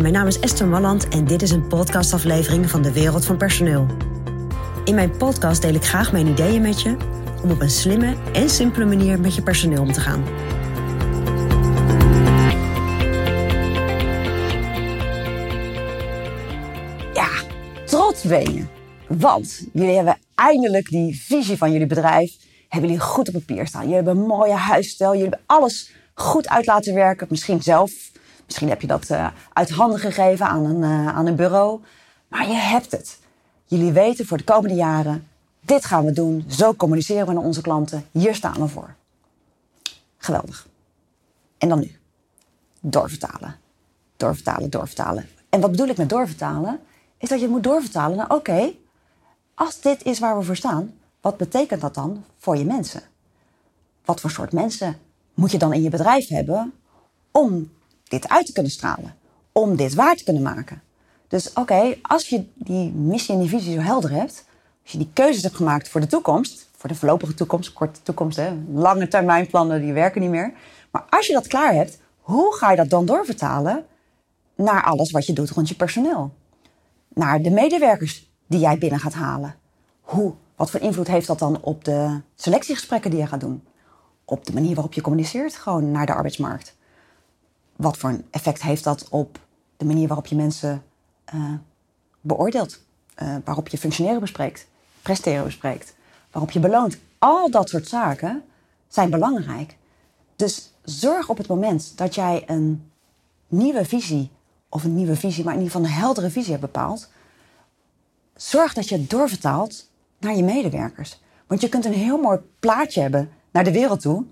Mijn naam is Esther Malland en dit is een podcastaflevering van de Wereld van Personeel. In mijn podcast deel ik graag mijn ideeën met je om op een slimme en simpele manier met je personeel om te gaan. Ja, trots ben. Want jullie hebben eindelijk die visie van jullie bedrijf hebben jullie goed op papier staan. Jullie hebben een mooie huisstijl. Jullie hebben alles goed uit laten werken. Misschien zelf. Misschien heb je dat uh, uit handen gegeven aan een, uh, aan een bureau. Maar je hebt het. Jullie weten voor de komende jaren, dit gaan we doen. Zo communiceren we naar onze klanten. Hier staan we voor. Geweldig. En dan nu. Doorvertalen. Doorvertalen, doorvertalen. En wat bedoel ik met doorvertalen? Is dat je moet doorvertalen naar, oké, als dit is waar we voor staan, wat betekent dat dan voor je mensen? Wat voor soort mensen moet je dan in je bedrijf hebben om dit uit te kunnen stralen? Om dit waar te kunnen maken? Dus oké, als je die missie en die visie zo helder hebt, als je die keuzes hebt gemaakt voor de toekomst, voor de voorlopige toekomst, korte toekomst, hè, lange termijnplannen die werken niet meer. Maar als je dat klaar hebt, hoe ga je dat dan doorvertalen naar alles wat je doet rond je personeel? Naar de medewerkers die jij binnen gaat halen. Hoe wat voor invloed heeft dat dan op de selectiegesprekken die je gaat doen? Op de manier waarop je communiceert gewoon naar de arbeidsmarkt? Wat voor een effect heeft dat op de manier waarop je mensen uh, beoordeelt? Uh, waarop je functioneren bespreekt, presteren bespreekt, waarop je beloont? Al dat soort zaken zijn belangrijk. Dus zorg op het moment dat jij een nieuwe visie, of een nieuwe visie, maar in ieder geval een heldere visie hebt bepaald. Zorg dat je het doorvertaalt naar je medewerkers. Want je kunt een heel mooi plaatje hebben naar de wereld toe.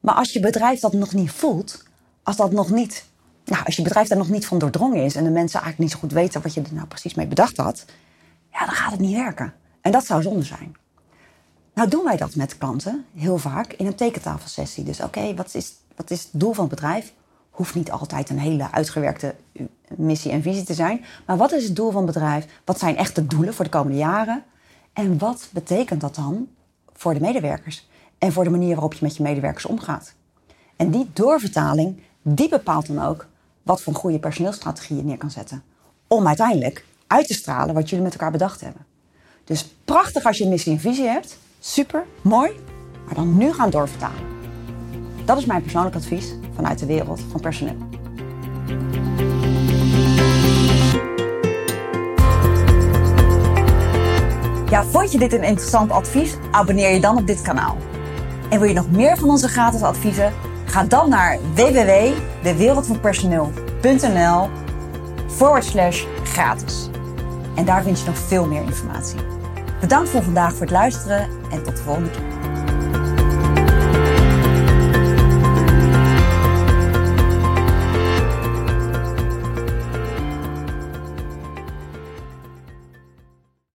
Maar als je bedrijf dat nog niet voelt, als dat nog niet, nou, als je bedrijf daar nog niet van doordrongen is en de mensen eigenlijk niet zo goed weten wat je er nou precies mee bedacht had, ja, dan gaat het niet werken. En dat zou zonde zijn. Nou doen wij dat met klanten heel vaak in een tekentafelsessie. Dus oké, wat, is, wat is het doel van het bedrijf? Hoeft niet altijd een hele uitgewerkte missie en visie te zijn. Maar wat is het doel van het bedrijf? Wat zijn echt de doelen voor de komende jaren? En wat betekent dat dan voor de medewerkers? En voor de manier waarop je met je medewerkers omgaat? En die doorvertaling, die bepaalt dan ook wat voor een goede personeelstrategie je neer kan zetten. Om uiteindelijk uit te stralen wat jullie met elkaar bedacht hebben. Dus prachtig als je een missie en visie hebt. Super, mooi. Maar dan nu gaan doorvertalen. Dat is mijn persoonlijk advies vanuit de wereld van personeel. Ja, vond je dit een interessant advies? Abonneer je dan op dit kanaal. En wil je nog meer van onze gratis adviezen? Ga dan naar www.dewereldvanpersoneel.nl forward slash gratis. En daar vind je nog veel meer informatie. Bedankt voor vandaag voor het luisteren en tot de volgende keer.